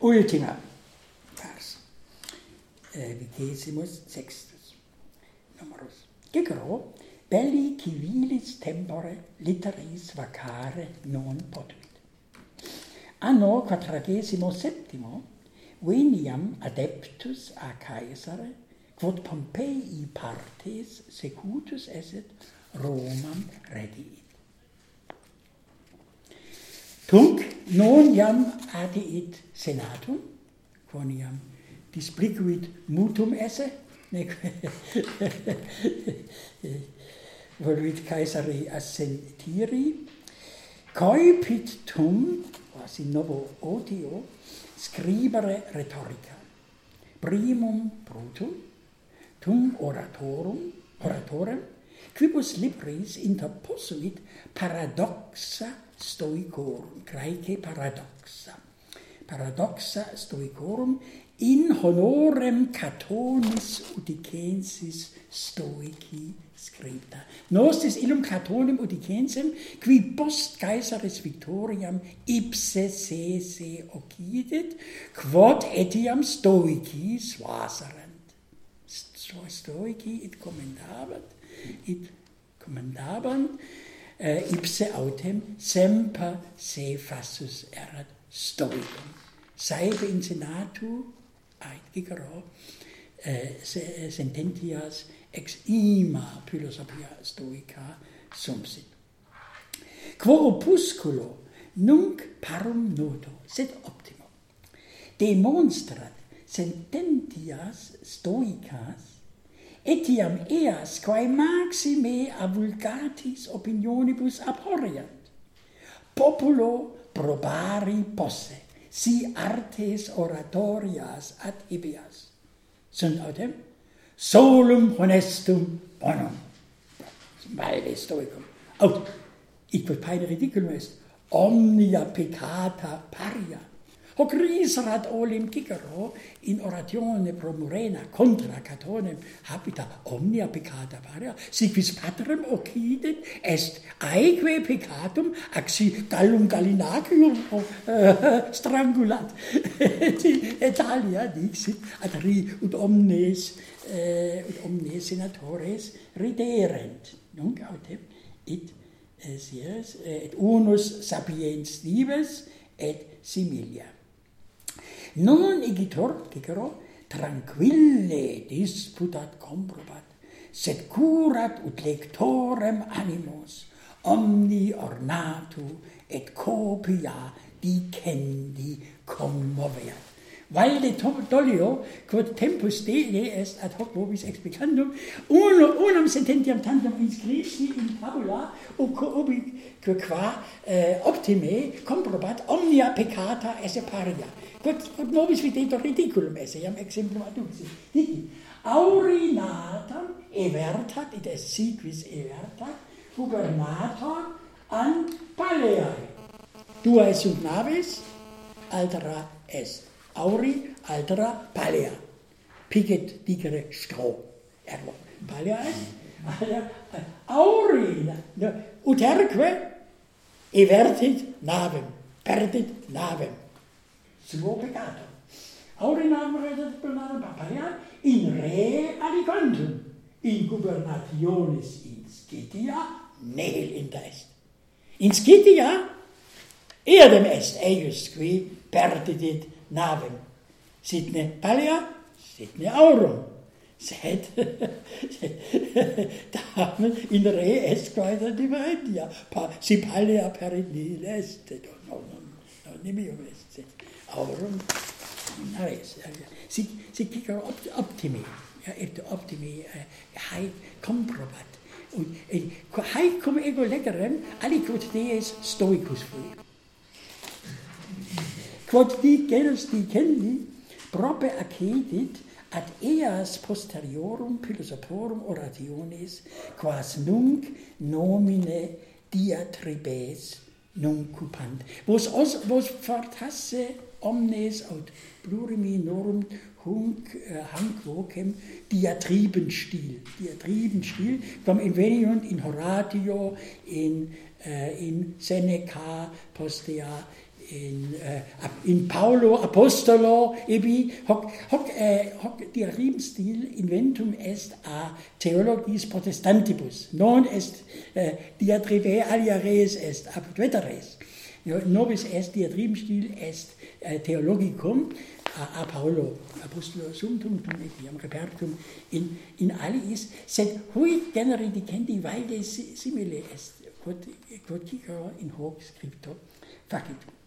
ultima pars. Eh, vigesimus sextus numerus. Gegro belli civilis tempore literis vacare non potuit. Anno quadragesimo septimo veniam adeptus a Caesare quod Pompeii partes secutus esset Romam regiit. Tunc non iam adiit senatum, quoniam displicuit mutum esse, nec voluit caesari assentiri, coipit tum, quasi novo otio, scribere rhetorica. Primum brutum, tum oratorum, oratorem, quibus libris interposuit paradoxa stoicorum, graece paradoxa. Paradoxa stoicorum in honorem Catonis Uticensis stoici scripta. Nostis illum Catonem Uticensem, qui post Caesaris Victoriam ipse se se occidit, quod etiam stoici suaserent. Stoici it commendabant, it commendabant, eh, ipse autem semper se fassus erat stoicum. Saebe in senatu ait gigero eh, se, sententias ex ima philosophia stoica sumsit. Quo opusculo nunc parum noto, sed optimo, demonstrat sententias stoicas etiam eas quae maxime avulgatis opinionibus abhorreant, populo probari posse, si artes oratorias ad ibias. Sunt autem? Solum honestum bonum. Male stoicum. Aut, oh, quod paene ridiculum est, omnia peccata paria hoc rinsrat olim cicero in oratione pro murena contra catonem habita omnia peccata varia sic vis patrem occidit est aeque peccatum axi gallum gallinacium uh, eh, strangulat. Et alia dixit ad ri ut omnes eh, ut omnes senatores riderent nunc autem it eh, es yes, et unus sapiens dives et similia. Non igitor, cicero, tranquille disputat comprobat, sed curat ut lectorem animos, omni ornatu et copia dicendi commoveat. Valde dolio, quod tempus Dei est ad hoc vobis explicandum, uno, unum sententiam tantum inscripsi in tabula, uc qua eh, optime comprobat omnia peccata esse paria. Quod, quod vobis videtur ridiculum esse, iam exemplum adduxi Dici, aurinatam evertat, id est siquis evertat, gubernator an paleae. Dua sunt navis, altera est auri altera palea. Picet dicere stro. Ergo, palea est, auri, uterque evertit navem, perdit navem. Suo peccato. Auri nam redet per navem palea in re aliquantum, in gubernationis in Scythia nihil inter est. In Scythia eadem est eius qui perdidit naven. Sidney Palia, Sidney aurum. Sed tamen in re esquaeda die pa, Sie Palia perinil est, non, aurum Sie kicken optimi, ja, et optimi, äh, hai comprobat. Und, äh, hai cum ego legerem, alicum dees Stoikus fuit. quod dicelus dicelli prope accedit ad eas posteriorum philosophorum orationis, quas nunc nomine diatribes nuncupant vos os vos fortasse omnes aut pluriminorum hunc uh, hanc vocem diatribenstil diatribenstil quam in veniunt in horatio in uh, in seneca postea in uh, in Paulo apostolo ebi hoc hoc uh, hoc diarim stil inventum est a theologis protestantibus non est uh, diatribe alia res est ab veteres nobis est diatribe stil est uh, theologicum a, a Paulo apostolo sumtum tum etiam repertum in in aliis sed hui generi dicendi valde simile est quod quod in hoc scripto facit